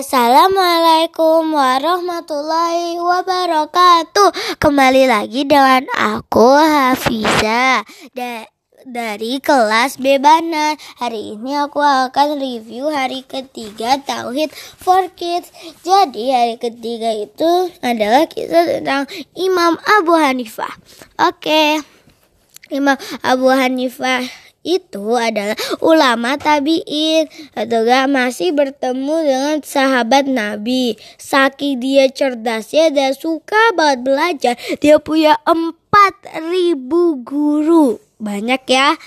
Assalamualaikum warahmatullahi wabarakatuh. Kembali lagi dengan aku Hafiza da dari kelas B Banan. Hari ini aku akan review hari ketiga Tauhid for Kids. Jadi hari ketiga itu adalah kisah tentang Imam Abu Hanifah. Oke. Imam Abu Hanifah itu adalah ulama tabiin atau gak masih bertemu dengan sahabat Nabi. Saking dia cerdasnya dan suka banget belajar, dia punya empat ribu guru. Banyak ya.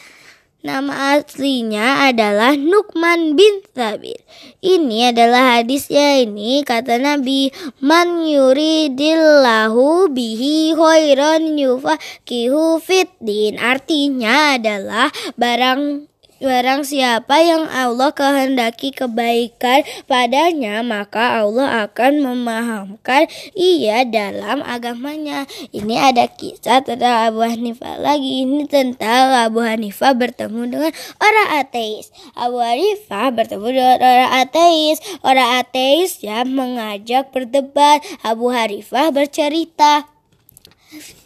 Nama aslinya adalah Nukman bin Sabir. Ini adalah hadisnya ini kata Nabi, "Man yuridillahu bihi khairan yufaqihu fiddin." Artinya adalah barang Barang siapa yang Allah kehendaki kebaikan padanya, maka Allah akan memahamkan ia dalam agamanya. Ini ada kisah tentang Abu Hanifah lagi. Ini tentang Abu Hanifah bertemu dengan orang ateis. Abu Hanifah bertemu dengan orang ateis. Orang ateis yang mengajak berdebat. Abu Hanifah bercerita.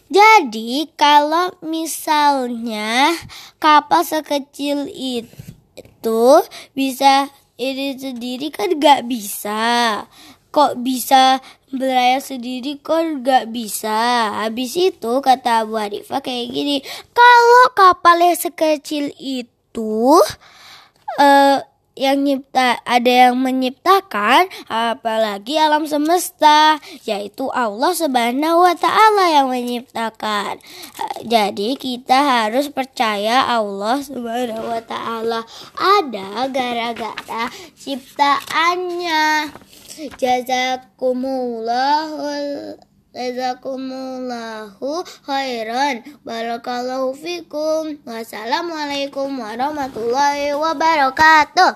Jadi kalau misalnya kapal sekecil itu bisa ini sendiri kan gak bisa. Kok bisa berlayar sendiri kok gak bisa. Habis itu kata Abu Hanifah kayak gini. Kalau kapalnya sekecil itu uh, yang nyipta ada yang menciptakan apalagi alam semesta yaitu Allah Subhanahu wa taala yang menciptakan. Jadi kita harus percaya Allah Subhanahu wa taala ada gara-gara ciptaannya. Jazakumullah Jazakumullahu khairan. Barakallahu fikum. Wassalamualaikum warahmatullahi wabarakatuh.